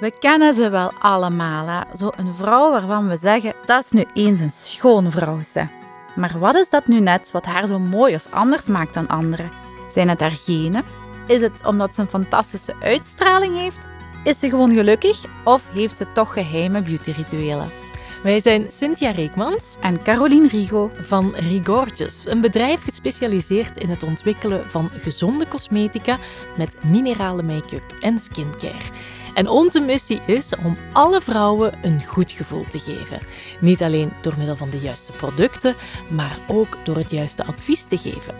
We kennen ze wel allemaal, hè? Zo een vrouw waarvan we zeggen, dat is nu eens een schone vrouw. Ze. Maar wat is dat nu net wat haar zo mooi of anders maakt dan anderen? Zijn het haar genen? Is het omdat ze een fantastische uitstraling heeft? Is ze gewoon gelukkig of heeft ze toch geheime beautyrituelen? Wij zijn Cynthia Reekmans En Caroline Rigo. van Rigorges, een bedrijf gespecialiseerd in het ontwikkelen van gezonde cosmetica met minerale make-up en skincare. En onze missie is om alle vrouwen een goed gevoel te geven. Niet alleen door middel van de juiste producten, maar ook door het juiste advies te geven.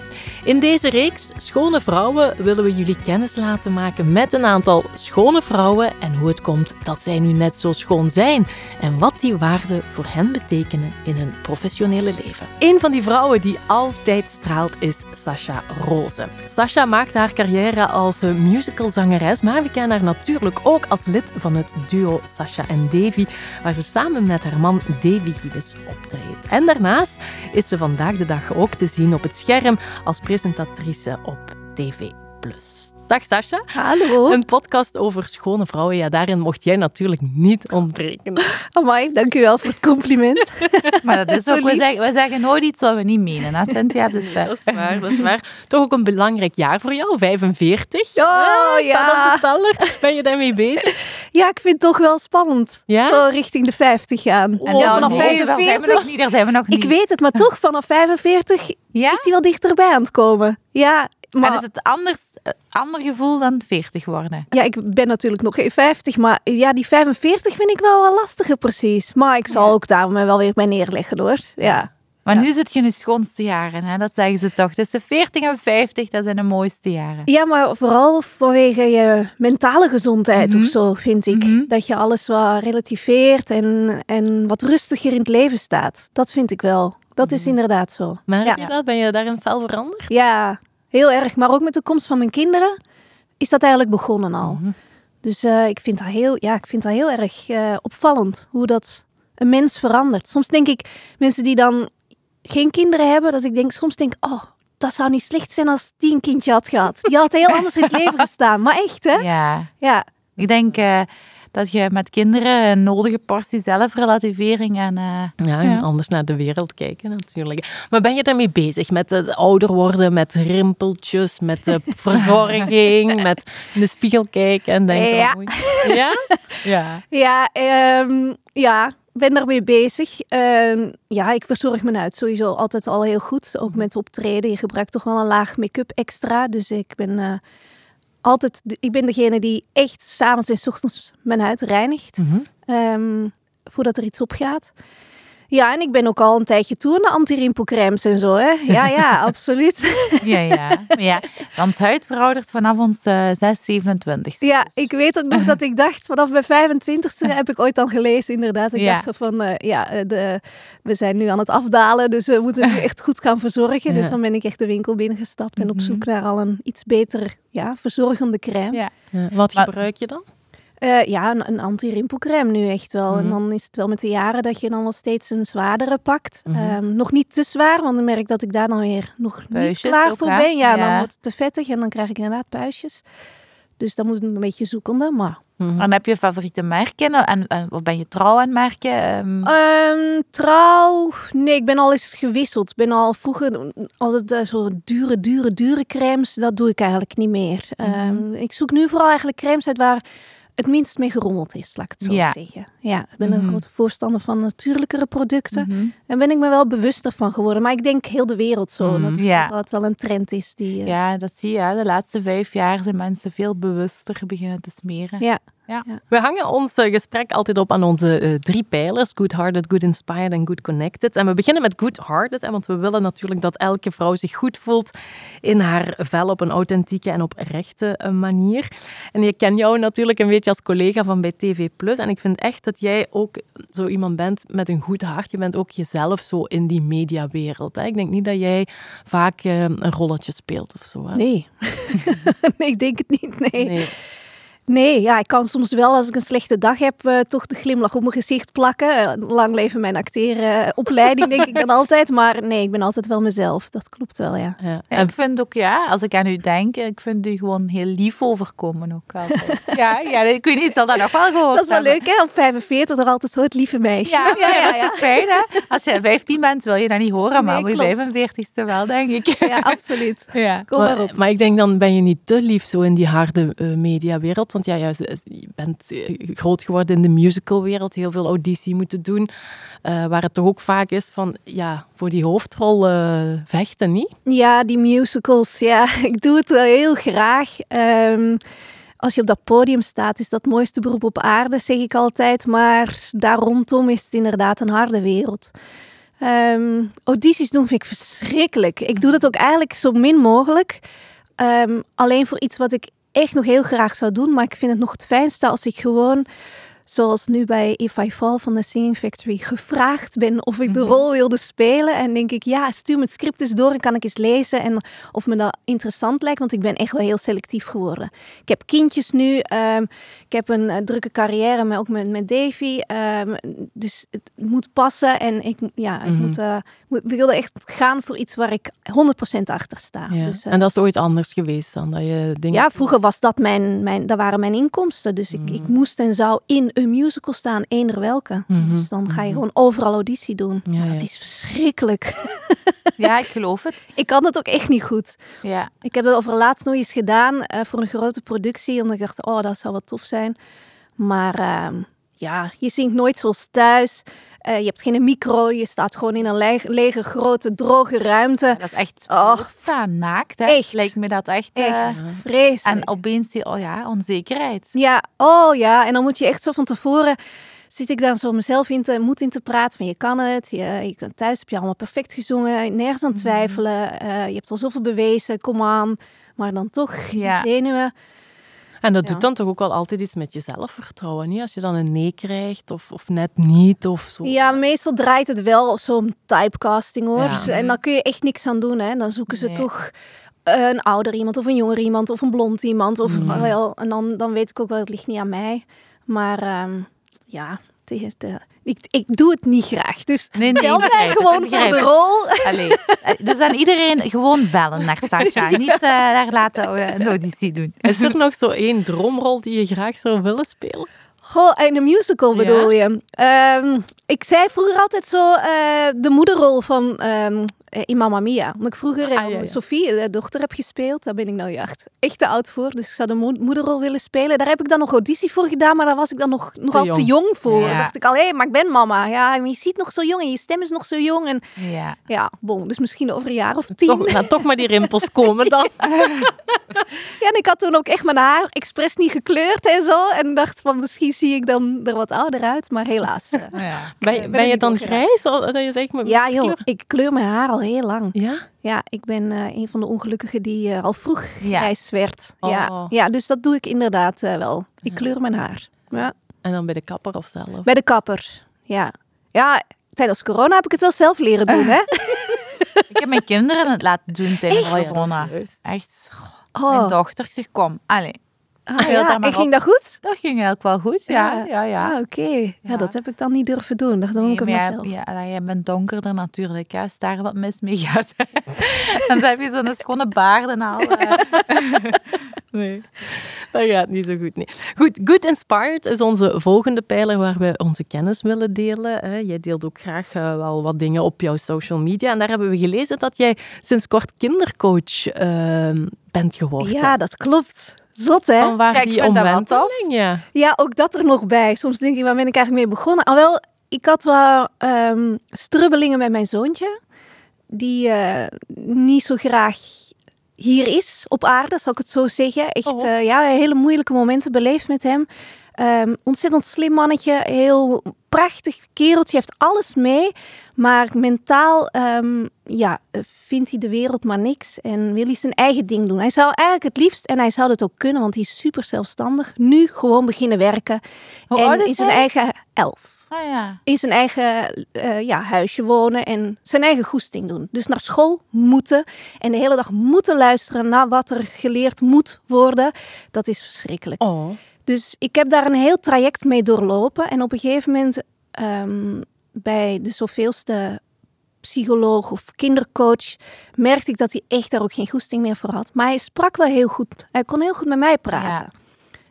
In deze reeks Schone Vrouwen willen we jullie kennis laten maken met een aantal schone vrouwen en hoe het komt dat zij nu net zo schoon zijn en wat die waarden voor hen betekenen in hun professionele leven. Een van die vrouwen die altijd straalt is Sasha Rose. Sasha maakt haar carrière als musicalzangeres, maar we kennen haar natuurlijk ook als lid van het duo Sasha en Davy, waar ze samen met haar man Davy Gilles optreedt. En daarnaast is ze vandaag de dag ook te zien op het scherm als presentatrice op TV+. Dag Sasha. Hallo. Een podcast over schone vrouwen. Ja, daarin mocht jij natuurlijk niet ontbreken. Amai, dank u wel voor het compliment. Maar dat is Zo ook, we zeggen, we zeggen nooit iets wat we niet menen, hè, Cynthia? Dus, eh, Dat is waar, dat is waar. Toch ook een belangrijk jaar voor jou, 45. Oh, Ah, ja. Staat op de teller. Ben je daarmee bezig? Ja, ik vind het toch wel spannend. Ja? Zo richting de 50 gaan. en ja, ja, vanaf nee, daar zijn we 45. nog niet. Daar zijn we nog niet. Ik weet het, maar toch, vanaf 45 Ja? is hij wel dichterbij aan het komen. Ja, maar En is het anders, eh, ander gevoel dan 40 worden? ja, ik ben natuurlijk nog geen 50, maar ja, die 45 vind ik wel wat lastiger precies. Maar ik zal ook daar me wel weer bij neerleggen hoor. Ja. Maar Ja. nu zit je in je schoonste jaren, hè? dat zeggen ze toch. Tussen 40 en 50, dat zijn de mooiste jaren. ja, maar vooral vanwege je mentale gezondheid Mhm. of zo, vind ik. Mhm. Dat je alles wat relativeert en, en wat rustiger in het leven staat. Dat vind ik wel. Dat is inderdaad zo. Merk Ja. je dat? Ben je daarin fel veranderd? Ja, heel erg. Maar ook met de komst van mijn kinderen is dat eigenlijk begonnen al. Mhm. Dus eh, ik, vind dat heel, ja, ik vind dat heel erg eh, opvallend hoe dat een mens verandert. Soms denk ik, mensen die dan geen kinderen hebben, dat ik denk, soms denk oh, dat zou niet slecht zijn als die een kindje had gehad. Die had heel anders in het leven gestaan. Maar echt, hè? Ja, Ja, ik denk eh, dat je met kinderen een nodige portie zelfrelativering en... eh, Ja, en Ja. anders naar de wereld kijken natuurlijk. Maar ben je daarmee bezig met het ouder worden, met rimpeltjes, met de verzorging, met in de spiegel kijken en denken... Ja. oei. Ja? ja. ja, ehm, ja, ik ben daarmee bezig. Ehm, ja, ik verzorg mijn huid sowieso altijd al heel goed. Ook met optreden. Je gebruikt toch wel een laag make-up extra. Dus ik ben eh, altijd... ik ben degene die echt s'avonds en 's ochtends mijn huid reinigt. Mhm. ehm, voordat er iets op gaat. Ja, en ik ben ook al een tijdje toe aan de anti-rimpelcremes en zo, hè. Ja, ja, absoluut. Ja, ja. Ja, want huid veroudert vanaf ons eh 6, 27. Ja, ik weet ook nog dat ik dacht, vanaf mijn 25ste heb ik ooit al gelezen, inderdaad. Ik Ja. dacht zo van, eh, ja, eh, de, we zijn nu aan het afdalen, dus we moeten nu echt goed gaan verzorgen. Dus dan ben ik echt de winkel binnengestapt en op Mhm. zoek naar al een iets beter, ja, verzorgende crème. Ja. Ja. Wat Maar- gebruik je dan? Eh, ja, een, een anti-rimpelcrème nu echt wel. En Mhm. dan is het wel met de jaren dat je dan wel steeds een zwaardere pakt. Mhm. Ehm, nog niet te zwaar, want dan merk ik dat ik daar dan weer nog niet klaar voor ben. Ja, dan wordt het te vettig en dan krijg ik inderdaad puistjes. Dus dan moet ik een beetje zoekende, maar... Mhm. En heb je favoriete merken? En, en of ben je trouw aan merken? Ehm, Ehm, trouw, nee, ik ben al eens gewisseld. Ik ben al vroeger altijd eh, zo dure, dure, dure crèmes. Dat doe ik eigenlijk niet meer. Ik zoek nu vooral eigenlijk crèmes uit waar het minst mee gerommeld is, laat ik het zo Ja. zeggen. Ja, ik ben een Mhm. grote voorstander van natuurlijkere producten. mhm. Daar ben ik me wel bewuster van geworden. Maar ik denk heel de wereld zo. Mhm. Dat, Ja. dat dat wel een trend is. Die, eh, Ja, dat zie je. De laatste vijf jaar zijn mensen veel bewuster beginnen te smeren. ja. We hangen ons eh, gesprek altijd op aan onze eh, drie pijlers. Good-hearted, good-inspired en good-connected. En we beginnen met good-hearted, hè, want we willen natuurlijk dat elke vrouw zich goed voelt in haar vel op een authentieke en oprechte eh, manier. En ik ken jou natuurlijk een beetje als collega van bij TV+. En ik vind echt dat jij ook zo iemand bent met een goed hart. Je bent ook jezelf zo in die mediawereld. Hè. Ik denk niet dat jij vaak een rolletje speelt of zo. Hè? Nee. nee, ik denk het niet. Nee. Nee. Nee, ja, ik kan soms wel als ik een slechte dag heb, uh, toch de glimlach op mijn gezicht plakken. Uh, lang leven mijn acterenopleiding, denk ik dan altijd. Maar nee, ik ben altijd wel mezelf. Dat klopt wel, ja. ja. En ik vind ook, ja, als ik aan u denk, ik vind u gewoon heel lief overkomen ook altijd. ja, ja, ik weet niet, zal dat nog wel gehoord Dat is wel leuk, hè? Op 45 er altijd zo het lieve meisje. Ja, ja, ja, dat is fijn, hè? Als je 15 bent, wil je dat niet horen, maar nee, op je 45ste wel, denk ik. Ja, absoluut. Ja. Kom maar, op. maar ik denk dan ben je niet te lief zo in die harde uh, mediawereld. Want ja, je bent eh, groot geworden in de musicalwereld, heel veel auditie moeten doen. Uh, waar het toch ook vaak is van, ja, voor die hoofdrol uh, vechten, niet? Ja, die musicals, ja. Ik doe het wel heel graag. Um, als je op dat podium staat, is dat het mooiste beroep op aarde, zeg ik altijd. Maar daar rondom is het inderdaad een harde wereld. Um, audities doen vind ik verschrikkelijk. Ik doe dat ook eigenlijk zo min mogelijk. Um, alleen voor iets wat ik echt nog heel graag zou doen. Maar ik vind het nog het fijnste als ik gewoon zoals nu bij If I Fall van de Singing Factory, gevraagd ben of ik de mhm. rol wilde spelen. En denk ik, ja, stuur me het script eens door en kan ik eens lezen. En of me dat interessant lijkt, want ik ben echt wel heel selectief geworden. Ik heb kindjes nu, um, ik heb een uh, drukke carrière, maar ook met, met Davy. Um, dus het moet passen en ik, ja, ik mm moet, uh, moet, wilde echt gaan voor iets waar ik 100% achter sta. Ja. Dus, uh, en dat is ooit anders geweest dan dat je dingen... Ja, vroeger was dat mijn, mijn, dat waren mijn inkomsten. Dus ik, ik mhm. moest en zou in een musical staan, eender welke. Mm -hmm. Dus dan ga je mhm. gewoon overal auditie doen. Ja, ja. Dat is verschrikkelijk. Ja, ik geloof het. ik kan het ook echt niet goed. Ja. Ik heb het over laatst nog eens gedaan uh, voor een grote productie, omdat ik dacht, oh, dat zou wel tof zijn. Maar uh, ja, je zingt nooit zoals thuis. Uh, je hebt geen micro, je staat gewoon in een lege, lege grote, droge ruimte. Ja, dat is echt oh. staan, naakt. Hè? Echt. Lijkt me dat echt. Echt, uh, vreselijk. En opeens die oh ja, onzekerheid. Ja, oh ja. En dan moet je echt zo van tevoren zit ik dan zo mezelf in te, moet in te praten van je kan het, je, je thuis heb je allemaal perfect gezongen, nergens aan mhm. twijfelen, uh, je hebt al zoveel bewezen, kom aan, maar dan toch ja. die zenuwen. En dat doet dan toch ook wel altijd iets met je zelfvertrouwen, niet? Als je dan een nee krijgt of, of net niet of zo. Ja, meestal draait het wel zo'n typecasting hoor. Ja. En dan kun je echt niks aan doen, hè. Dan zoeken ze nee. toch een ouder iemand of een jonger iemand of een blond iemand. Of, mm. wel, en dan, dan weet ik ook wel, het ligt niet aan mij. Maar um, ja, de, ik, ik doe het niet graag. Dus nee, nee, mij gewoon voor de rol. Allee, dus aan iedereen gewoon bellen naar Sasha. Niet uh, daar laten een auditie doen. Is er nog zo één droomrol die je graag zou willen spelen? Goh, in een musical bedoel ja. je? Um, ik zei vroeger altijd zo uh, de moederrol van um, in Mamma Mia. Omdat ik vroeger ah, ja, ja. Sophie, de dochter, heb gespeeld. Daar ben ik nou echt, echt te oud voor. Dus ik zou de mo moederrol willen spelen. Daar heb ik dan nog auditie voor gedaan, maar daar was ik dan nog, nogal te, te jong voor. Ja. dacht ik al, hé, maar ik ben mama. Ja, je ziet nog zo jong en je stem is nog zo jong. En, ja. ja, bon, dus misschien over een jaar of tien. Toch, nou, toch maar die rimpels komen dan. ja, en ik had toen ook echt mijn haar expres niet gekleurd en zo. En dacht van, misschien zie ik dan er wat ouder uit. Maar helaas. Ja. Ben, ben, je dan grijs? Dat je zegt, ja, joh, ik kleur mijn haar al heel lang. Ja? Ja, ik ben uh, een van de ongelukkigen die uh, al vroeg ja. grijs werd. Oh. Ja. ja, dus dat doe ik inderdaad uh, wel. Ik kleur mijn haar. Ja. En dan bij de kapper of zelf? Bij de kapper, ja. Ja, tijdens corona heb ik het wel zelf leren doen, hè? ik heb mijn kinderen het laten doen tijdens Echt? corona. Echt. Oh. Mijn dochter zegt, kom, allez, Ah, ja. En ging dat goed? Dat ging eigenlijk wel goed, ja. ja, ja, Ah, Oké, okay. ja. dat heb ik dan niet durven doen. Dat doe ik nee, mezelf. Ja, jij bent donkerder natuurlijk. Als daar wat mis mee gaat, dan heb je zo'n schone baard en al. nee, dat gaat niet zo goed. Nee. Goed, Good Inspired is onze volgende pijler waar we onze kennis willen delen. Jij deelt ook graag uh, wel wat dingen op jouw social media. En daar hebben we gelezen dat jij sinds kort kindercoach uh, bent geworden. Ja, dat klopt. Zot, hè? Van waar ja, die omwenteling, ja. Ja, ook dat er nog bij. Soms denk ik, waar ben ik eigenlijk mee begonnen? Al wel, ik had wel um, strubbelingen met mijn zoontje. Die uh, niet zo graag hier is op aarde, zal ik het zo zeggen. Echt oh. uh, ja, hele moeilijke momenten beleefd met hem. Um, ontzettend slim mannetje, heel prachtig kereltje, heeft alles mee. Maar mentaal um, ja, vindt hij de wereld maar niks en wil hij zijn eigen ding doen. Hij zou eigenlijk het liefst, en hij zou dat ook kunnen, want hij is super zelfstandig, nu gewoon beginnen werken. Hoe en in zijn eigen elf. Oh ja. In zijn eigen uh, ja, huisje wonen en zijn eigen goesting doen. Dus naar school moeten en de hele dag moeten luisteren naar wat er geleerd moet worden. Dat is verschrikkelijk. Oh. Dus ik heb daar een heel traject mee doorlopen. En op een gegeven moment ehm, bij de zoveelste psycholoog of kindercoach merkte ik dat hij echt daar ook geen goesting meer voor had. Maar hij sprak wel heel goed. Hij kon heel goed met mij praten. Ja.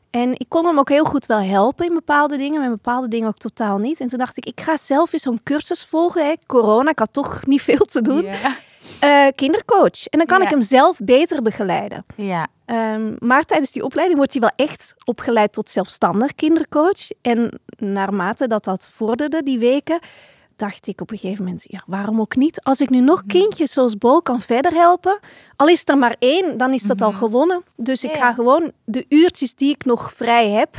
En ik kon hem ook heel goed wel helpen in bepaalde dingen, met bepaalde dingen ook totaal niet. En toen dacht ik, ik ga zelf eens zo'n cursus volgen. Hè. Corona, ik had toch niet veel te doen. Ja. Eh, kindercoach. En dan kan Ja. ik hem zelf beter begeleiden. ja. Ehm, maar tijdens die opleiding wordt hij wel echt opgeleid tot zelfstandig kindercoach. En naarmate dat dat vorderde, die weken, dacht ik op een gegeven moment, ja, waarom ook niet? Als ik nu nog kindjes zoals Bo kan verder helpen, al is er maar één, dan is dat al gewonnen. Dus ik ga gewoon de uurtjes die ik nog vrij heb,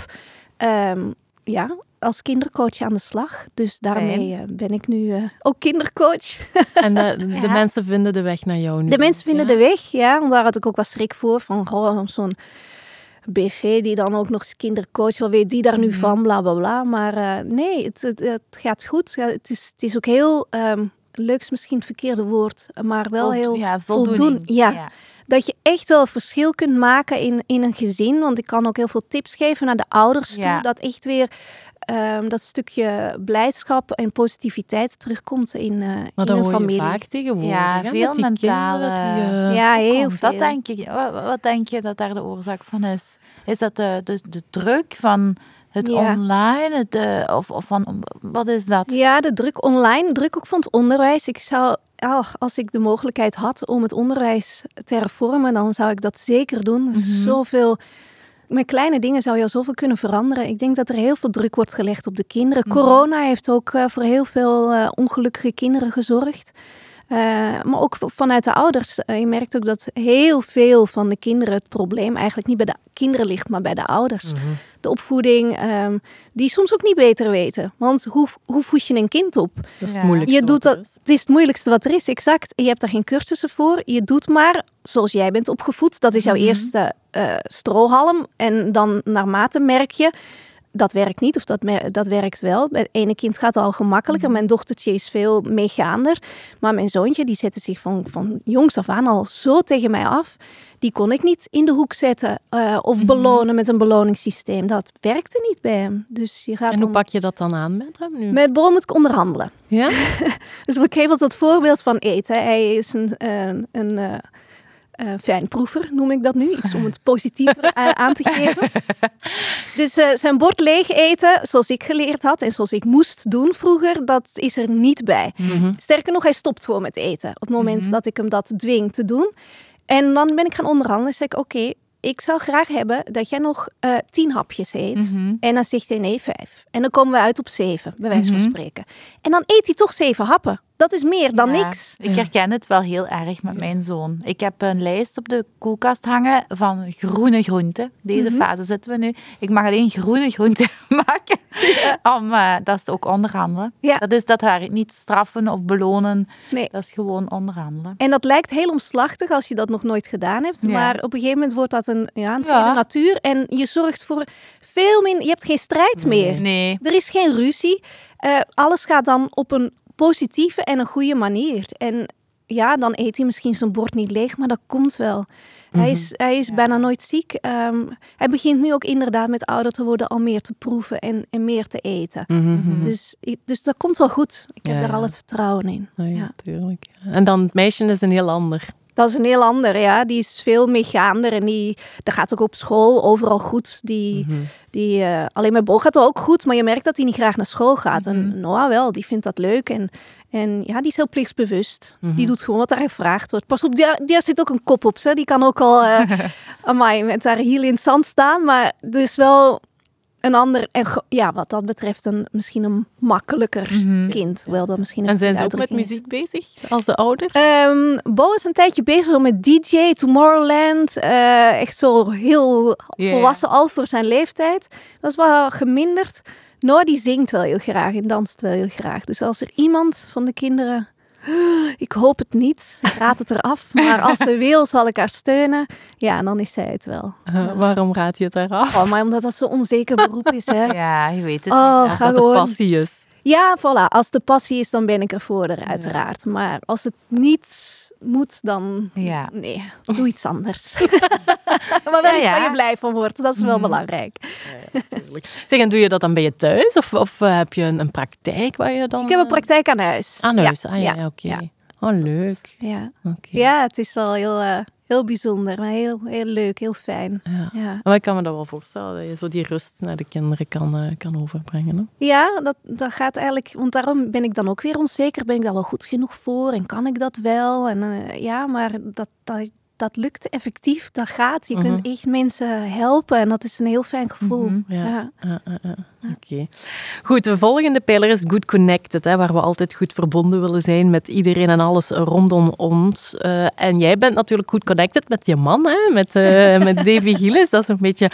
ehm, ja, als kindercoach aan de slag. Dus daarmee eh, ben ik nu eh, ook kindercoach. En de, de Ja. mensen vinden de weg naar jou nu. De mensen vinden ja? de weg, ja. Daar had ik ook wat schrik voor. Van goh, zo'n BV die dan ook nog eens kindercoach, wat weet die daar nu van, bla bla bla. Maar eh, nee, het, het, het gaat goed. Ja, het, is, het is ook heel, ehm, leuk is misschien het verkeerde woord, maar wel Vol- heel ja, voldoen. voldoening. Ja. Dat je echt wel een verschil kunt maken in, in een gezin. Want ik kan ook heel veel tips geven naar de ouders toe. Ja. Dat echt weer ehm, dat stukje blijdschap en positiviteit terugkomt in, eh Maar in een hoor familie. je vaak tegenwoordig. Ja, hè, veel mentale- kinderen die, eh, ja, heel Komt veel. dat denk ik. Wat, wat denk je dat daar de oorzaak van is? Is dat de, de, de druk van het Ja. online? Het, eh, of, of van, wat is dat? Ja, de druk online, druk ook van het onderwijs. Ik zou, ah, als ik de mogelijkheid had om het onderwijs te hervormen, dan zou ik dat zeker doen. Is Zoveel, met kleine dingen zou je al zoveel kunnen veranderen. Ik denk dat er heel veel druk wordt gelegd op de kinderen. Corona heeft ook eh, voor heel veel eh, ongelukkige kinderen gezorgd. Eh, maar ook vanuit de ouders. Eh, je merkt ook dat heel veel van de kinderen het probleem eigenlijk niet bij de kinderen ligt, maar bij de ouders. De opvoeding, ehm, die soms ook niet beter weten. Want hoe, hoe voed je een kind op? Dat is het moeilijkste. Je doet wat er dat, is. het is het moeilijkste wat er is, exact. Je hebt daar geen cursussen voor. Je doet maar zoals jij bent opgevoed. Dat is jouw eerste eh, strohalm. En dan naarmate merk je, dat werkt niet of dat, dat werkt wel. Bij het ene kind gaat al gemakkelijker. Mijn dochtertje is veel meegaander. Maar mijn zoontje, die zette zich van, van jongs af aan al zo tegen mij af. Die kon ik niet in de hoek zetten eh, of belonen met een beloningssysteem. Dat werkte niet bij hem. Dus je gaat En hoe pak je dat dan aan met hem nu? met Bro moet ik onderhandelen. Ja? Dus ik geef altijd het voorbeeld van eten. Hij is een, een, een eh, fijnproever, noem ik dat nu. Iets om het positiever eh, aan te geven. Dus eh, zijn bord leeg eten, zoals ik geleerd had en zoals ik moest doen vroeger, dat is er niet bij. Mhm. Sterker nog, hij stopt gewoon met eten. Op het moment Mhm. dat ik hem dat dwing te doen. En dan ben ik gaan onderhandelen. Zeg ik, oké, ik zou graag hebben dat jij nog tien hapjes eet. Mhm. En dan zegt hij nee, vijf. En dan komen we uit op zeven, bij wijze van spreken. En dan eet hij toch zeven happen. Dat is meer dan Ja, niks. Ik herken het wel heel erg met mijn zoon. Ik heb een lijst op de koelkast hangen van groene groenten. Deze Mhm. fase zitten we nu. Ik mag alleen groene groenten maken. Om, eh, dat is ook onderhandelen. Ja. Dat is dat haar niet straffen of belonen. Nee. Dat is gewoon onderhandelen. En dat lijkt heel omslachtig als je dat nog nooit gedaan hebt. Ja. Maar op een gegeven moment wordt dat een, ja, een tweede Ja. natuur. En je zorgt voor veel minder... Je hebt geen strijd meer. Nee. Er is geen ruzie. Eh, alles gaat dan op een positieve en een goede manier. En ja, dan eet hij misschien zijn bord niet leeg, maar dat komt wel. Hij is, hij is bijna nooit ziek. Ehm, hij begint nu ook inderdaad met ouder te worden al meer te proeven en, en meer te eten. Mhm. Dus, dus dat komt wel goed. Ik heb Ja, daar ja. al het vertrouwen in. Ja, ja, Ja. tuurlijk. En dan het meisje is een heel ander. Dat is een heel ander, ja. Die is veel meegaander en die, dat gaat ook op school overal goed. Die, Mhm. die, eh, alleen met Bo gaat het ook goed, maar je merkt dat hij niet graag naar school gaat. Mhm. En Noah wel, die vindt dat leuk. En, en ja, die is heel plichtsbewust. Mhm. Die doet gewoon wat daar gevraagd wordt. Pas op, daar, daar zit ook een kop op. Ze. Die kan ook al eh amai, met haar hiel in het zand staan. Maar er is wel een ander, ja, wat dat betreft, een, misschien een makkelijker Mhm. kind. Wel dat misschien een En zijn ze ook met is. muziek bezig, als de ouders? Ehm, Bo is een tijdje bezig met DJ, Tomorrowland. eh, echt zo heel volwassen al voor zijn leeftijd. Dat is wel geminderd. Noah die zingt wel heel graag en danst wel heel graag. Dus als er iemand van de kinderen... Ik hoop het niet. Ik raad het eraf. Maar als ze wil, zal ik haar steunen. Ja, dan is zij het wel. Eh, waarom raad je het eraf? Oh, maar omdat dat zo'n onzeker beroep is, hè. Ja, je weet het Oh, niet. Als dat de gewoon- passie is. Ja, voilà. Als de passie is, dan ben ik er voor, er, uiteraard. Maar als het niet moet, dan Ja. nee, doe iets anders. maar wel Ja, iets waar ja. je blij van wordt. Dat is wel Mhm. belangrijk. Zeg, en doe je dat dan bij je thuis? Of, of eh, heb je een, een praktijk waar je dan... Ik heb een eh, praktijk aan huis. Aan huis, Ja, ah ja, ja, oké. ja. Oh, leuk. Ja. Ja, het is wel heel, eh, heel bijzonder, maar heel, heel leuk, heel fijn. Ja. Ja, Maar ik kan me dat wel voorstellen, dat je zo die rust naar de kinderen kan, eh, kan overbrengen. Hè? ja dat, dat gaat eigenlijk, want daarom ben ik dan ook weer onzeker. Ben ik daar wel goed genoeg voor en kan ik dat wel? En eh, ja, maar dat, dat, dat lukt effectief, dat gaat. Je kunt echt mensen helpen en dat is een heel fijn gevoel. Mhm, ja. ja. Ja, ja, ja. Oké. Goed, de volgende pijler is Good Connected, hè, waar we altijd goed verbonden willen zijn met iedereen en alles rondom ons. Eh, en jij bent natuurlijk goed connected met je man, hè, met, eh, met Davy Gillis. Dat is een beetje...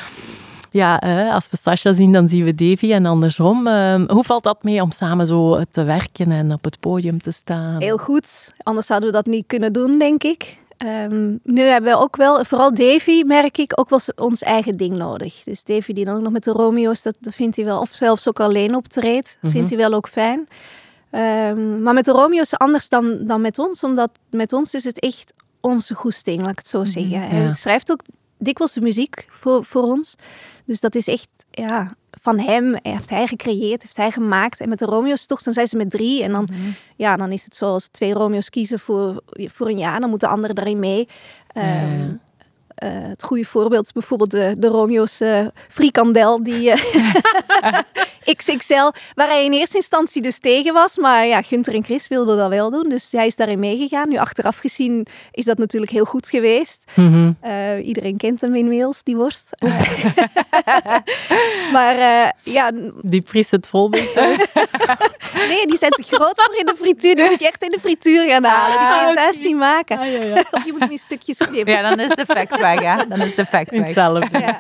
Ja, eh, als we Sasha zien, dan zien we Davy en andersom. Eh, hoe valt dat mee om samen zo te werken en op het podium te staan? Heel goed. Anders zouden we dat niet kunnen doen, denk ik. Ehm, nu hebben we ook wel, vooral Davy, merk ik, ook wel ons eigen ding nodig. Dus Davy die dan ook nog met de Romeo's, dat, dat vindt hij wel, of zelfs ook alleen optreedt, Mhm. vindt hij wel ook fijn. Ehm, maar met de Romeo's anders dan, dan met ons, omdat met ons is het echt onze goesting, laat ik het zo zeggen. Hij ja. schrijft ook dikwijls de muziek voor, voor ons. Dus dat is echt ja, van hem, heeft hij gecreëerd, heeft hij gemaakt. En met de Romeo's toch, dan zijn ze met drie. En dan, ja, dan is het zo, als twee Romeo's kiezen voor, voor een jaar, dan moet de andere daarin mee. Ehm, eh, het goede voorbeeld is bijvoorbeeld de, de Romeo's eh, frikandel, die eh, XXL, waar hij in eerste instantie dus tegen was. Maar ja, Gunther en Chris wilden dat wel doen, dus hij is daarin meegegaan. Nu achteraf gezien is dat natuurlijk heel goed geweest. Mhm. Eh, iedereen kent hem inmiddels, die worst. Maar eh, ja, Die pries het vol bij thuis. nee, die zijn te groot voor in de frituur. Die moet je echt in de frituur gaan halen. Die kan je Ah, thuis niet maken. Ah, ja, ja. Of je moet hem in stukjes knippen. Ja, dan is de fact weg, hè. Dan is de fact weg. Hetzelfde. Ja.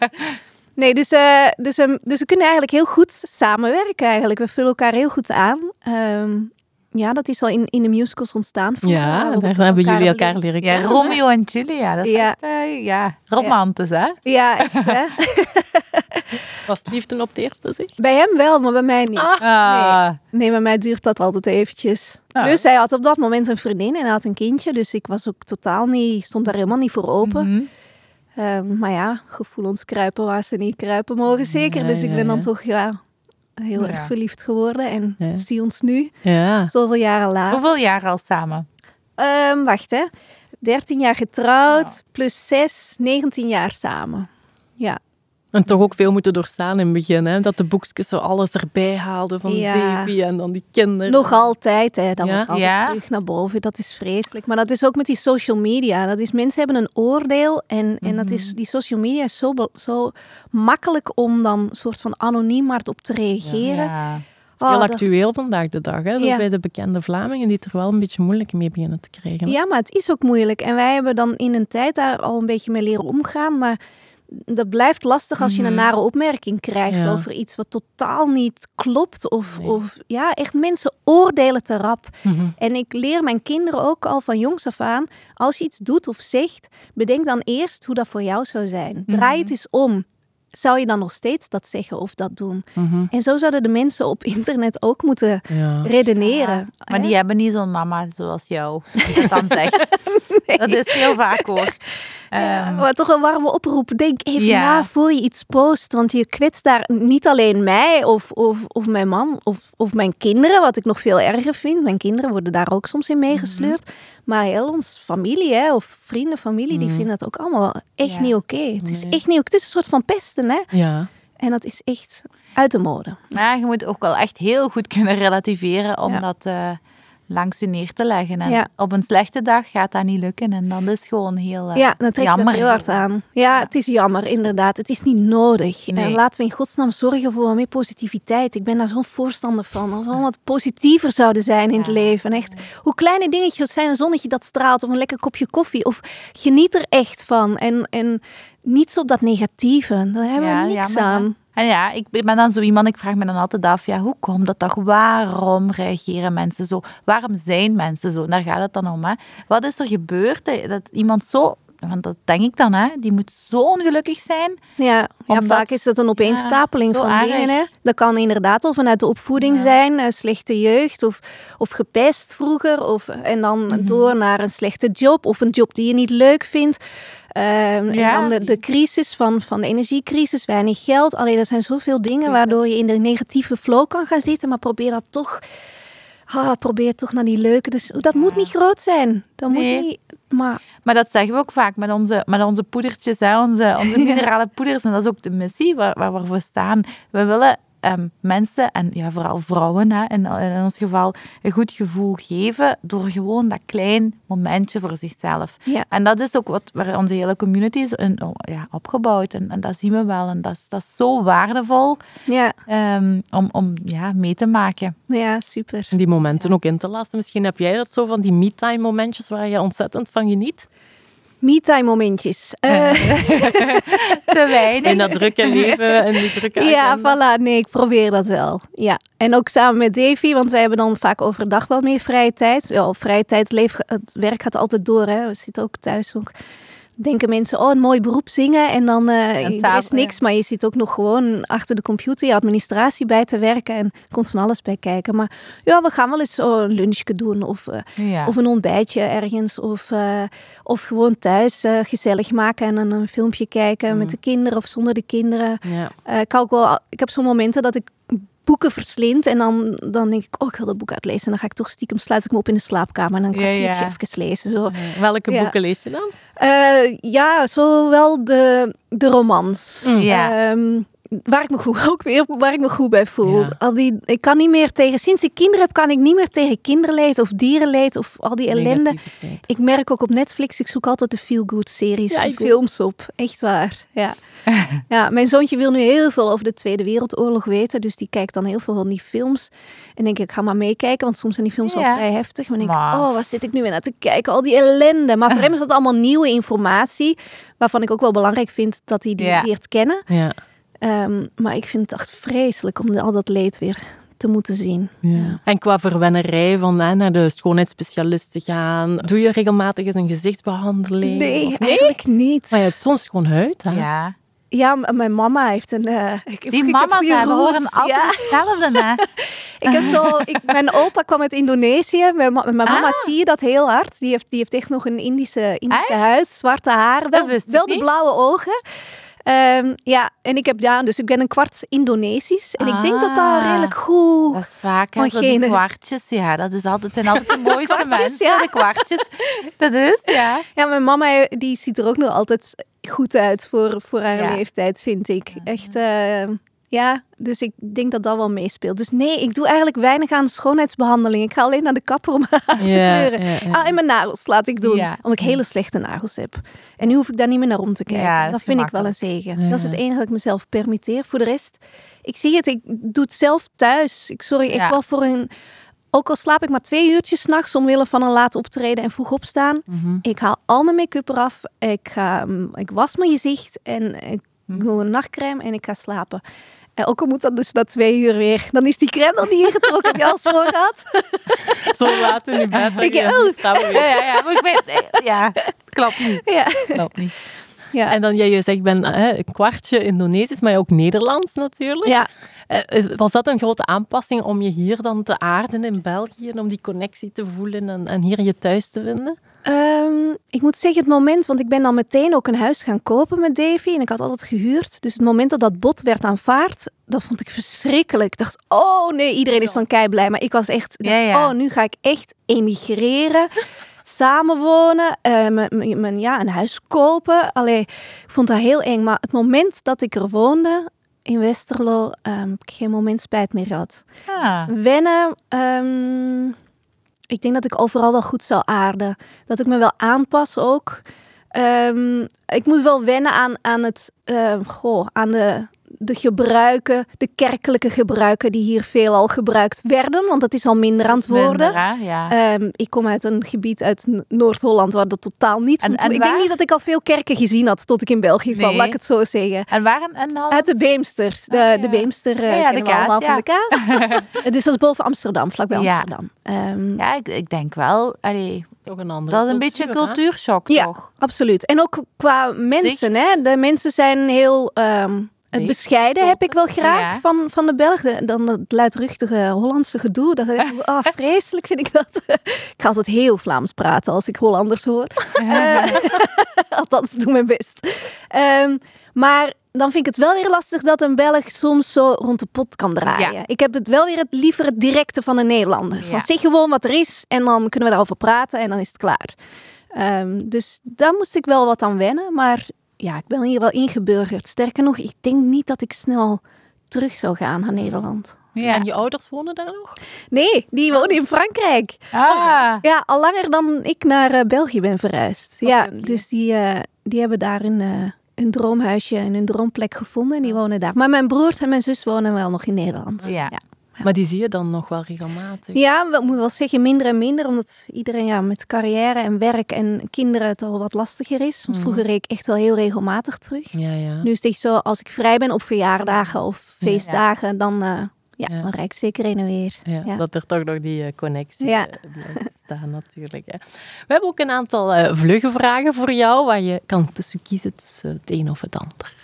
Nee, dus, eh, dus, ehm, dus we kunnen eigenlijk heel goed samenwerken eigenlijk. We vullen elkaar heel goed aan. Ehm, ja, dat is al in, in de musicals ontstaan. vroeger, Ja, we daar hebben jullie elkaar leren Ja, kennen. Romeo en Julia, dat is Ja. echt eh, ja, romantisch, hè? Ja, echt hè. Was het liefde op het eerste zicht? Bij hem wel, maar bij mij niet. Ah. Nee, bij mij duurt dat altijd eventjes. Ah. Dus hij had op dat moment een vriendin en hij had een kindje. Dus ik was ook totaal niet, stond daar helemaal niet voor open. Mhm. Ehm, maar ja, gevoelens kruipen waar ze niet kruipen mogen zeker. Ja, dus ik ben dan toch ja, heel erg verliefd geworden. En zie ons nu, Ja. zoveel jaren later. Hoeveel jaar al samen? Ehm, wacht hè. 13 jaar getrouwd, plus 6, 19 jaar samen. Ja, En toch ook veel moeten doorstaan in het begin. Hè? Dat de boekjes zo alles erbij haalden van Ja. Davy en dan die kinderen. nog altijd hè. Dat Ja? altijd Ja. terug naar boven. Dat is vreselijk. Maar dat is ook met die social media. Dat is, mensen hebben een oordeel en, en dat is, die social media is zo, zo makkelijk om dan een soort van anoniem maar op te reageren. Ja. Het is heel Oh, dat- actueel vandaag de dag. Hè? Ja. Bij de bekende Vlamingen die het er wel een beetje moeilijk mee beginnen te krijgen. hè. Ja, maar het is ook moeilijk. En wij hebben dan in een tijd daar al een beetje mee leren omgaan. Maar dat blijft lastig als je een nare opmerking krijgt Ja. over iets wat totaal niet klopt. Of, Nee. of ja, echt mensen oordelen te rap. Mhm. En ik leer mijn kinderen ook al van jongs af aan. Als je iets doet of zegt, bedenk dan eerst hoe dat voor jou zou zijn. Draai het eens om. Zou je dan nog steeds dat zeggen of dat doen? Mhm. En zo zouden de mensen op internet ook moeten Ja. redeneren. Maar die hebben niet zo'n mama zoals jou, die dat dan zegt. Dat is heel vaak hoor. Ja, Ehm, maar toch een warme oproep. Denk even Ja. na voor je iets post. Want je kwetst daar niet alleen mij of, of, of mijn man of, of mijn kinderen, wat ik nog veel erger vind. Mijn kinderen worden daar ook soms in meegesleurd. Mhm. Maar heel ons familie hè, of vrienden, familie, die vinden dat ook allemaal echt Ja. niet oké. Het is echt niet oké. Het is een soort van pesten, hè. Ja. En dat is echt uit de mode. maar je moet ook wel echt heel goed kunnen relativeren om Ja. dat eh, langs je neer te leggen. En Ja. op een slechte dag gaat dat niet lukken en dan is het gewoon heel eh, Ja, dan trek jammer. dat heel hard aan. Ja, het is jammer, inderdaad. Het is niet nodig. Nee. En laten we in godsnaam zorgen voor meer positiviteit. Ik ben daar zo'n voorstander van. Als we allemaal wat positiever zouden zijn in het leven. En echt, hoe kleine dingetjes zijn, een zonnetje dat straalt of een lekker kopje koffie. Of geniet er echt van. En, en niet zo op dat negatieve. Daar hebben we niks jammer, aan. En ja, ik ben dan zo iemand, ik vraag me dan altijd af, ja, hoe komt dat toch? Waarom reageren mensen zo? Waarom zijn mensen zo? Daar gaat het dan om, hè? Wat is er gebeurd dat iemand zo want dat denk ik dan, hè, die moet zo ongelukkig zijn. Ja, ja vaak is dat een opeenstapeling Ja, van dingen. Hè. Dat kan inderdaad al vanuit de opvoeding Ja. zijn, eh, slechte jeugd of, of gepest vroeger. Of, en dan Mhm. door naar een slechte job of een job die je niet leuk vindt. Ehm, Ja. En dan de, de crisis van, van de energiecrisis, weinig geld. Alleen er zijn zoveel dingen waardoor je in de negatieve flow kan gaan zitten. Maar probeer dat toch, ah, probeer toch naar die leuke. Dus dat moet niet groot zijn. Dat Nee. moet niet, maar Maar dat zeggen we ook vaak met onze, met onze poedertjes, hè, onze, onze minerale poeders. En dat is ook de missie waar, waar we voor staan. We willen ehm, mensen, en ja, vooral vrouwen hè, in, in ons geval, een goed gevoel geven door gewoon dat klein momentje voor zichzelf. ja. En dat is ook wat, waar onze hele community is in- oh, ja, opgebouwd. En, en dat zien we wel. En dat is, dat is zo waardevol Ja, ehm, om, om ja, mee te maken. ja, super. Die momenten ook in te laten. Misschien heb jij dat zo van die me-time momentjes waar je ontzettend van geniet. Me-time momentjes. Eh, Te weinig. In dat drukke leven en die drukke Ja, voilà. Nee, ik probeer dat wel. Ja. En ook samen met Davy, want wij hebben dan vaak overdag wel meer vrije tijd. Wel, vrije tijd, het werk gaat altijd door. Hè. We zitten ook thuis ook. Denken mensen, oh, een mooi beroep zingen. En dan eh is s'avonds, niks, maar je zit ook nog gewoon achter de computer je administratie bij te werken. En er komt van alles bij kijken. Maar ja, we gaan wel eens zo een lunchje doen. Of, eh, Ja. of een ontbijtje ergens. Of, eh, of gewoon thuis eh, gezellig maken en dan een filmpje kijken met de kinderen of zonder de kinderen. Ja. Eh, ik, ook wel, ik heb zo'n momenten dat ik boeken verslind en dan, dan denk ik, oh, ik wil dat boek uitlezen. En dan ga ik toch stiekem, sluit ik me op in de slaapkamer en dan Ja, kwartiertje ja. even lezen. Zo. Welke boeken lees je dan? Eh, ja, zowel de, de romans. Mm. Ja. Waar ik me goed, ook weer, waar ik me goed bij voel. Ja. Al die, ik kan niet meer tegen, sinds ik kinderen heb, kan ik niet meer tegen kinderleed of dierenleed of al die ellende. Ik merk ook op Netflix, ik zoek altijd de feel-good series Ja, en films op. Echt waar. Ja. ja, mijn zoontje wil nu heel veel over de Tweede Wereldoorlog weten. Dus die kijkt dan heel veel van die films. En denk ik, ik ga maar meekijken, want soms zijn die films al vrij heftig. Maar denk ik, oh, wat zit ik nu weer naar te kijken? Al die ellende. Maar voor hem is dat allemaal nieuwe informatie. Waarvan ik ook wel belangrijk vind dat hij die leert kennen. Ja. Ehm, maar ik vind het echt vreselijk om al dat leed weer te moeten zien. Ja. En qua verwennerij van hè, naar de schoonheidsspecialist te gaan, doe je regelmatig eens een gezichtsbehandeling? Nee, eigenlijk niet. Maar je hebt soms gewoon huid. Hè? Ja. Ja, mijn mama heeft een... eh, ik, Die heb mama's hebben horen altijd ja. hetzelfde. Hè? Ik heb zo, ik, mijn opa kwam uit Indonesië. Mijn, ma- mijn mama Ah. zie je dat heel hard. Die heeft, die heeft echt nog een Indische, Indische Echt? huid, zwarte haar. Wel, wel de blauwe ogen. Ehm, ja, en ik heb ja, dus ik ben een kwart Indonesisch. En ik denk dat dat Ah. redelijk goed. Dat is vaak, Van zo die kwartjes. Ja, dat is altijd, zijn altijd de mooiste Kwartjes, mensen, ja. de kwartjes. Dat is, ja. Ja, mijn mama die ziet er ook nog altijd goed uit voor, voor haar Ja. leeftijd, vind ik. Echt, eh, ja, dus ik denk dat dat wel meespeelt. Dus nee, ik doe eigenlijk weinig aan schoonheidsbehandeling. Ik ga alleen naar de kapper om haar te kleuren. ja, ja. Ah, en mijn nagels laat ik doen, omdat ik hele slechte nagels heb. En nu hoef ik daar niet meer naar om te kijken. Ja, dat dat vind ik wel een zegen. Dat is het enige dat ik mezelf permitteer. Voor de rest, ik zie het, ik doe het zelf thuis. Ik sorry, ik wel voor een... Ook al slaap ik maar twee uurtjes s'nachts omwille van een laat optreden en vroeg opstaan. Mhm. Ik haal al mijn make-up eraf. Ik, ga, mm, ik was mijn gezicht en ik Hm. doe een nachtcreme en ik ga slapen. En ook al moet dat dus na twee uur weer. Dan is die crème nog niet ingetrokken die als voor had. Zo laat in je bed. Ik- je- oh. Ja, ja, ja. Maar ik weet, eh, ja, klopt niet. Ja. Klopt niet. Ja. En dan, jij je zegt, ik ben hè, een kwartje Indonesisch, maar ook Nederlands natuurlijk. ja. Eh, Was dat een grote aanpassing om je hier dan te aarden in België, en om die connectie te voelen en, en hier je thuis te vinden? Ehm, ik moet zeggen, het moment, want ik ben dan meteen ook een huis gaan kopen met Davy. En ik had altijd gehuurd. Dus het moment dat dat bod werd aanvaard, dat vond ik verschrikkelijk. Ik dacht, oh nee, iedereen is dan kei blij. Maar ik was echt, dacht, Ja, ja. oh, nu ga ik echt emigreren. Samenwonen, eh, mijn- ja, een huis kopen. Allee, ik vond dat heel eng. Maar het moment dat ik er woonde in Westerlo, heb ik geen moment spijt meer gehad. Ah. Wennen. ehm, ik denk dat ik overal wel goed zou aarden. Dat ik me wel aanpas ook. Ehm, ik moet wel wennen aan, aan, het, ehm, goh, aan de, de gebruiken, de kerkelijke gebruiken die hier veelal gebruikt werden. Want dat is al minder aan het worden. Minder, ja. Ehm, ik kom uit een gebied uit Noord-Holland waar dat totaal niet En- Ik denk niet dat ik al veel kerken gezien had tot ik in België kwam, Nee. laat ik het zo zeggen. en waar in? Uit de Beemster. De, Ah, ja. de Beemster eh Ja, ja, de kaas, allemaal ja. van de kaas. dus dat is boven Amsterdam, vlakbij Ja. Amsterdam. Ehm, Ja, ik, ik denk wel. Allee, Toch een andere Dat is een beetje cultuur, hè? cultuurshock, Ja. toch? Absoluut. En ook qua mensen, Dicht. hè. De mensen zijn heel... ehm, het bescheiden heb ik wel graag Ja. van, van de Belgen. Dan het luidruchtige Hollandse gedoe. Dat, ah, vreselijk vind ik dat. ik ga altijd heel Vlaams praten als ik Hollanders hoor. Eh, althans, doe mijn best. Ehm, maar dan vind ik het wel weer lastig dat een Belg soms zo rond de pot kan draaien. Ja. Ik heb het wel weer het liever het directe van een Nederlander. Van zeg gewoon wat er is en dan kunnen we daarover praten en dan is het klaar. Ehm, dus daar moest ik wel wat aan wennen. Maar ja, ik ben hier wel ingeburgerd. Sterker nog, ik denk niet dat ik snel terug zou gaan naar Nederland. Ja. En je ouders wonen daar nog? Nee, die wonen in Frankrijk. Ah, Ja, al langer dan ik naar eh, België ben verhuisd. ja, dus die, eh, die hebben daar een, eh, een droomhuisje en een droomplek gevonden en die wonen daar. Maar mijn broers en mijn zus wonen wel nog in Nederland. ja. Ja. Maar die zie je dan nog wel regelmatig. Ja, we moeten wel zeggen minder en minder, omdat iedereen ja, met carrière en werk en kinderen het al wat lastiger is. Want Mhm. vroeger reed ik echt wel heel regelmatig terug. Ja, ja. Nu is het echt zo, als ik vrij ben op verjaardagen of feestdagen, dan, eh, ja, dan rijd ik zeker heen en weer. Ja. Dat er toch nog die eh, connectie eh, blijft staan natuurlijk. Hè. We hebben ook een aantal vlugge vragen voor jou, waar je kan tussen kiezen tussen het een of het ander.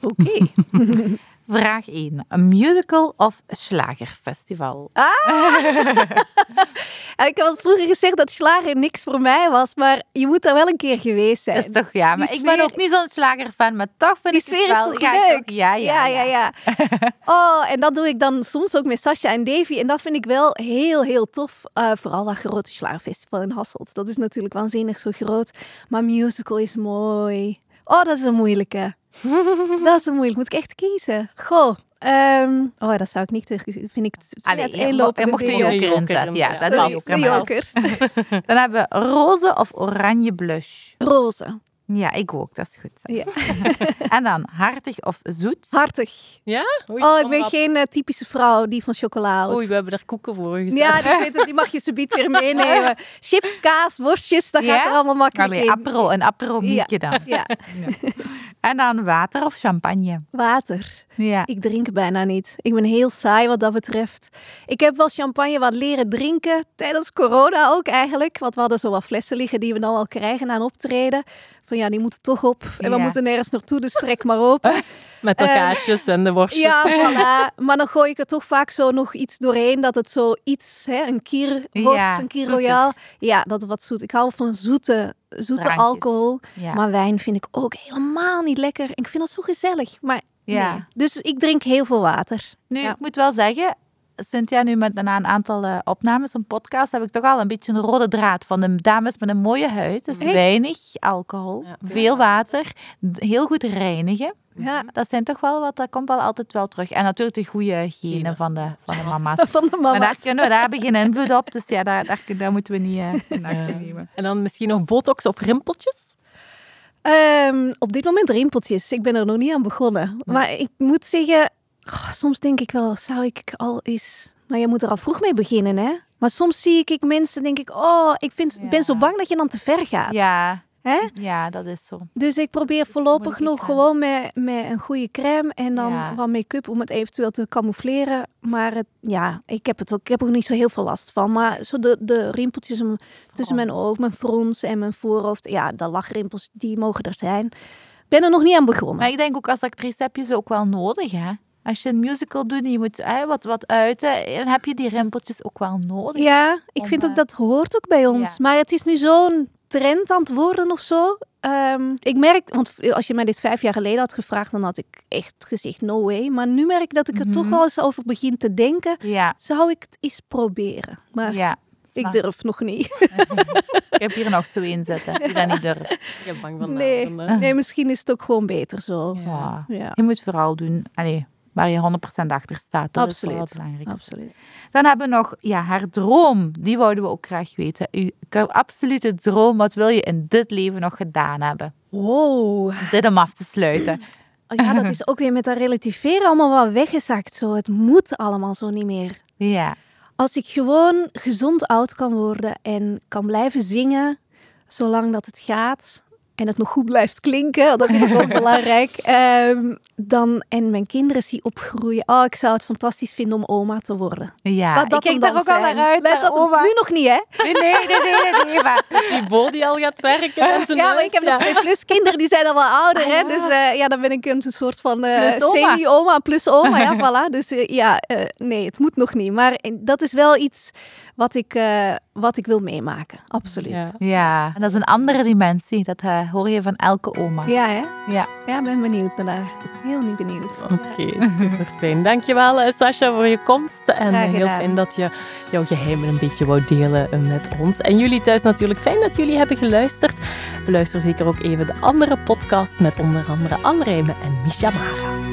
Oké. Vraag 1. Een musical of slagerfestival? Ja, ik al vroeger gezegd dat slager niks voor mij was, maar je moet daar wel een keer geweest zijn. Dat is toch, ja, maar ik ben ook niet zo'n slagerfan, maar toch vind Die ik sfeer het is toch ja, leuk? toch- ja, ja, ja, ja. Oh, en dat doe ik dan soms ook met Sascha en Davy. En dat vind ik wel heel, heel tof. Eh, vooral dat grote slagerfestival in Hasselt. Dat is natuurlijk waanzinnig zo groot. Maar musical is mooi. Oh, dat is een moeilijke. dat is moeilijk. Moet ik echt kiezen? Goh. ehm, oh, dat zou ik niet... Vind ik Allee, je, mo- uiteenlopende je mocht de joker Joker inzetten. Ja, dat ik de jokers. Dan hebben we roze of oranje blush. Roze. Ja, ik ook. Dat is goed. Ja. En dan hartig of zoet. Hartig. Ja? Oei, Oh, ik ben geen eh, typische vrouw die van chocola houdt. Oei, we hebben daar koeken voor gezet. Ja, die, weet het, die mag je subiet weer meenemen. Chips, kaas, worstjes, dat Ja? gaat er allemaal makkelijk Allee, in. apero, een aperomietje dan. Ja, En dan water of champagne. water. Ja. Ik drink bijna niet. Ik ben heel saai wat dat betreft. Ik heb wel champagne wat leren drinken, tijdens corona ook eigenlijk. Want we hadden zo wat flessen liggen die we dan wel krijgen een optreden. Van ja, die moeten toch op. En we Ja. moeten nergens naartoe, dus trek maar open. Met de Eh, kaasjes en de worstjes. Ja, voilà. Maar dan gooi ik er toch vaak zo nog iets doorheen. Dat het zo iets, hè, een kier wordt, Ja, een kier royaal. Ja, dat wat zoet. Ik hou van zoete, zoete Drankjes. alcohol. Ja. Maar wijn vind ik ook helemaal niet lekker. En ik vind dat zo gezellig. Maar Ja. nee. Dus ik drink heel veel water. Nu, ik moet wel zeggen, Cynthia, nu met na een aantal eh, opnames, een podcast, heb ik toch al een beetje een rode draad van de dames met een mooie huid. Dus Echt? weinig alcohol, Ja. veel water, heel goed reinigen. Ja. Dat zijn toch wel wat, dat komt wel altijd wel terug. En natuurlijk de goede genen van de, van de mama's. Van de Maar daar, mama's. kunnen we, daar hebben we geen invloed op, dus ja, daar, daar, daar moeten we niet eh, in acht nemen. En dan misschien nog botox of rimpeltjes. Ehm, op dit moment rimpeltjes. Ik ben er nog niet aan begonnen. Maar ik moet zeggen, goh, soms denk ik wel, zou ik al eens... Maar je moet er al vroeg mee beginnen, hè? Maar soms zie ik, ik mensen, denk ik, oh, ik vind, Ja. ben zo bang dat je dan te ver gaat. Ja, Hè? ja, dat is zo. Dus ik probeer voorlopig nog gewoon met, met een goede crème en dan Ja. wat make-up om het eventueel te camoufleren. Maar het, ja, ik heb, het ook, ik heb er ook niet zo heel veel last van. Maar zo de, de rimpeltjes tussen mijn oog, mijn frons en mijn voorhoofd. Ja, de lachrimpels, die mogen er zijn. Ik ben er nog niet aan begonnen. Maar ik denk ook als actrice heb je ze ook wel nodig, hè? Als je een musical doet en je moet wat, wat uiten, dan heb je die rimpeltjes ook wel nodig. Ja, ik Om, vind ook eh, dat hoort ook bij ons. ja. Maar het is nu zo'n trend aan het worden of zo. Ehm, ik merk, want als je mij dit vijf jaar geleden had gevraagd, dan had ik echt gezegd no way. Maar nu merk ik dat ik er toch Mhm. wel eens over begin te denken. Ja, Zou ik het eens proberen? Maar ja. ik durf nog niet. Ik heb hier nog zo in zitten, die dat niet durft. Ik ben bang van Nee. Nee, misschien is het ook gewoon beter zo. Ja. Ja, Je moet vooral doen allee, waar je 100% achter staat. Dat is Absoluut. wel absoluut. Dan hebben we nog ja, haar droom. Die wouden we ook graag weten. Uw absolute droom. Wat wil je in dit leven nog gedaan hebben? Wow. Dit om af te sluiten. Ja, dat is ook weer met dat relativeren allemaal wat weggezakt. Zo. Het moet allemaal zo niet meer. Ja. Als ik gewoon gezond oud kan worden en kan blijven zingen, zolang dat het gaat. En het nog goed blijft klinken, dat vind ik ook belangrijk. Ehm, dan, en mijn kinderen zie opgroeien. Oh, ik zou het fantastisch vinden om oma te worden. Ja, Laat dat ik kijk daar ook al naar uit. Laat hè, dat oma. nu nog niet, hè? Nee, nee, nee, nee, nee, nee, maar- Die Bo die al gaat werken. en Ja, maar ik heb ja. nog twee plus kinderen, die zijn al wel ouder, Ah, hè? ja. Dus eh, ja, dan ben ik een soort van eh, oma. semi-oma plus oma, ja, voilà. Dus eh, ja, eh, nee, het moet nog niet. Maar dat is wel iets wat ik, eh, wat ik wil meemaken, absoluut. Ja. Ja, Ja, en dat is een andere dimensie. Dat eh, hoor je van elke oma. hè? Ja. Ja, ik ben benieuwd naar. Heel niet benieuwd. Oké, super fijn. Dankjewel eh, Sascha voor je komst. En Graag heel fijn dat je jouw geheimen een beetje wou delen met ons. En jullie thuis natuurlijk fijn dat jullie hebben geluisterd. Beluister zeker ook even de andere podcast met onder andere Anne Rijmen en Misha Mara.